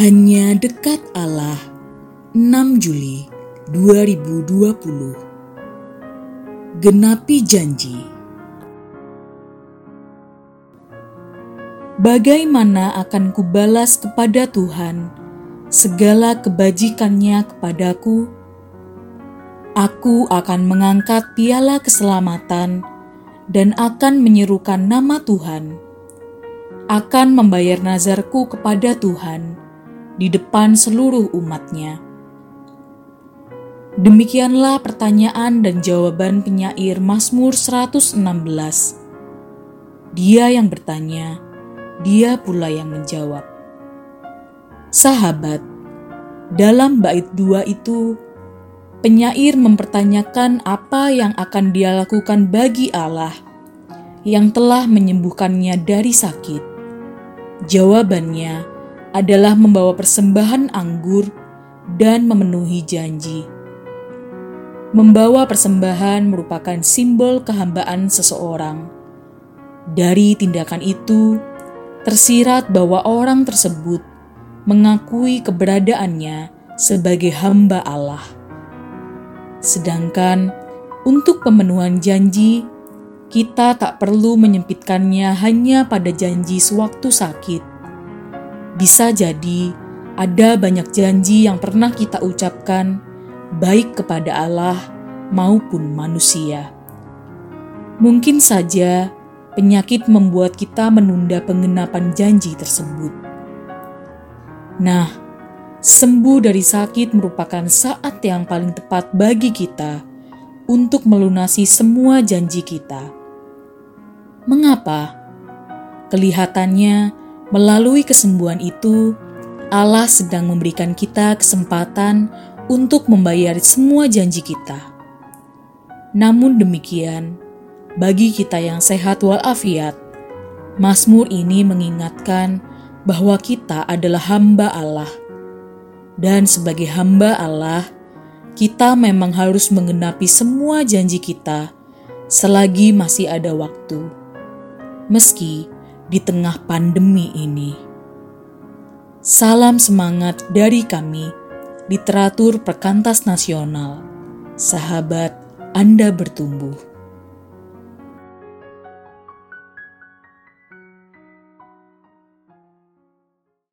Hanya dekat Allah 6 Juli 2020 Genapi janji Bagaimana akan kubalas kepada Tuhan segala kebajikannya kepadaku? Aku akan mengangkat piala keselamatan dan akan menyerukan nama Tuhan. Akan membayar nazarku kepada Tuhan di depan seluruh umatnya. Demikianlah pertanyaan dan jawaban penyair Mazmur 116. Dia yang bertanya, dia pula yang menjawab. Sahabat, dalam bait dua itu, penyair mempertanyakan apa yang akan dia lakukan bagi Allah yang telah menyembuhkannya dari sakit. Jawabannya adalah membawa persembahan anggur dan memenuhi janji. Membawa persembahan merupakan simbol kehambaan seseorang. Dari tindakan itu, tersirat bahwa orang tersebut mengakui keberadaannya sebagai hamba Allah. Sedangkan untuk pemenuhan janji, kita tak perlu menyempitkannya hanya pada janji sewaktu sakit, bisa jadi ada banyak janji yang pernah kita ucapkan, baik kepada Allah maupun manusia. Mungkin saja penyakit membuat kita menunda pengenapan janji tersebut. Nah, sembuh dari sakit merupakan saat yang paling tepat bagi kita untuk melunasi semua janji kita. Mengapa? Kelihatannya Melalui kesembuhan itu, Allah sedang memberikan kita kesempatan untuk membayar semua janji kita. Namun demikian, bagi kita yang sehat walafiat, Mazmur ini mengingatkan bahwa kita adalah hamba Allah. Dan sebagai hamba Allah, kita memang harus menggenapi semua janji kita selagi masih ada waktu. Meski di tengah pandemi ini. Salam semangat dari kami, literatur perkantas nasional. Sahabat, Anda bertumbuh.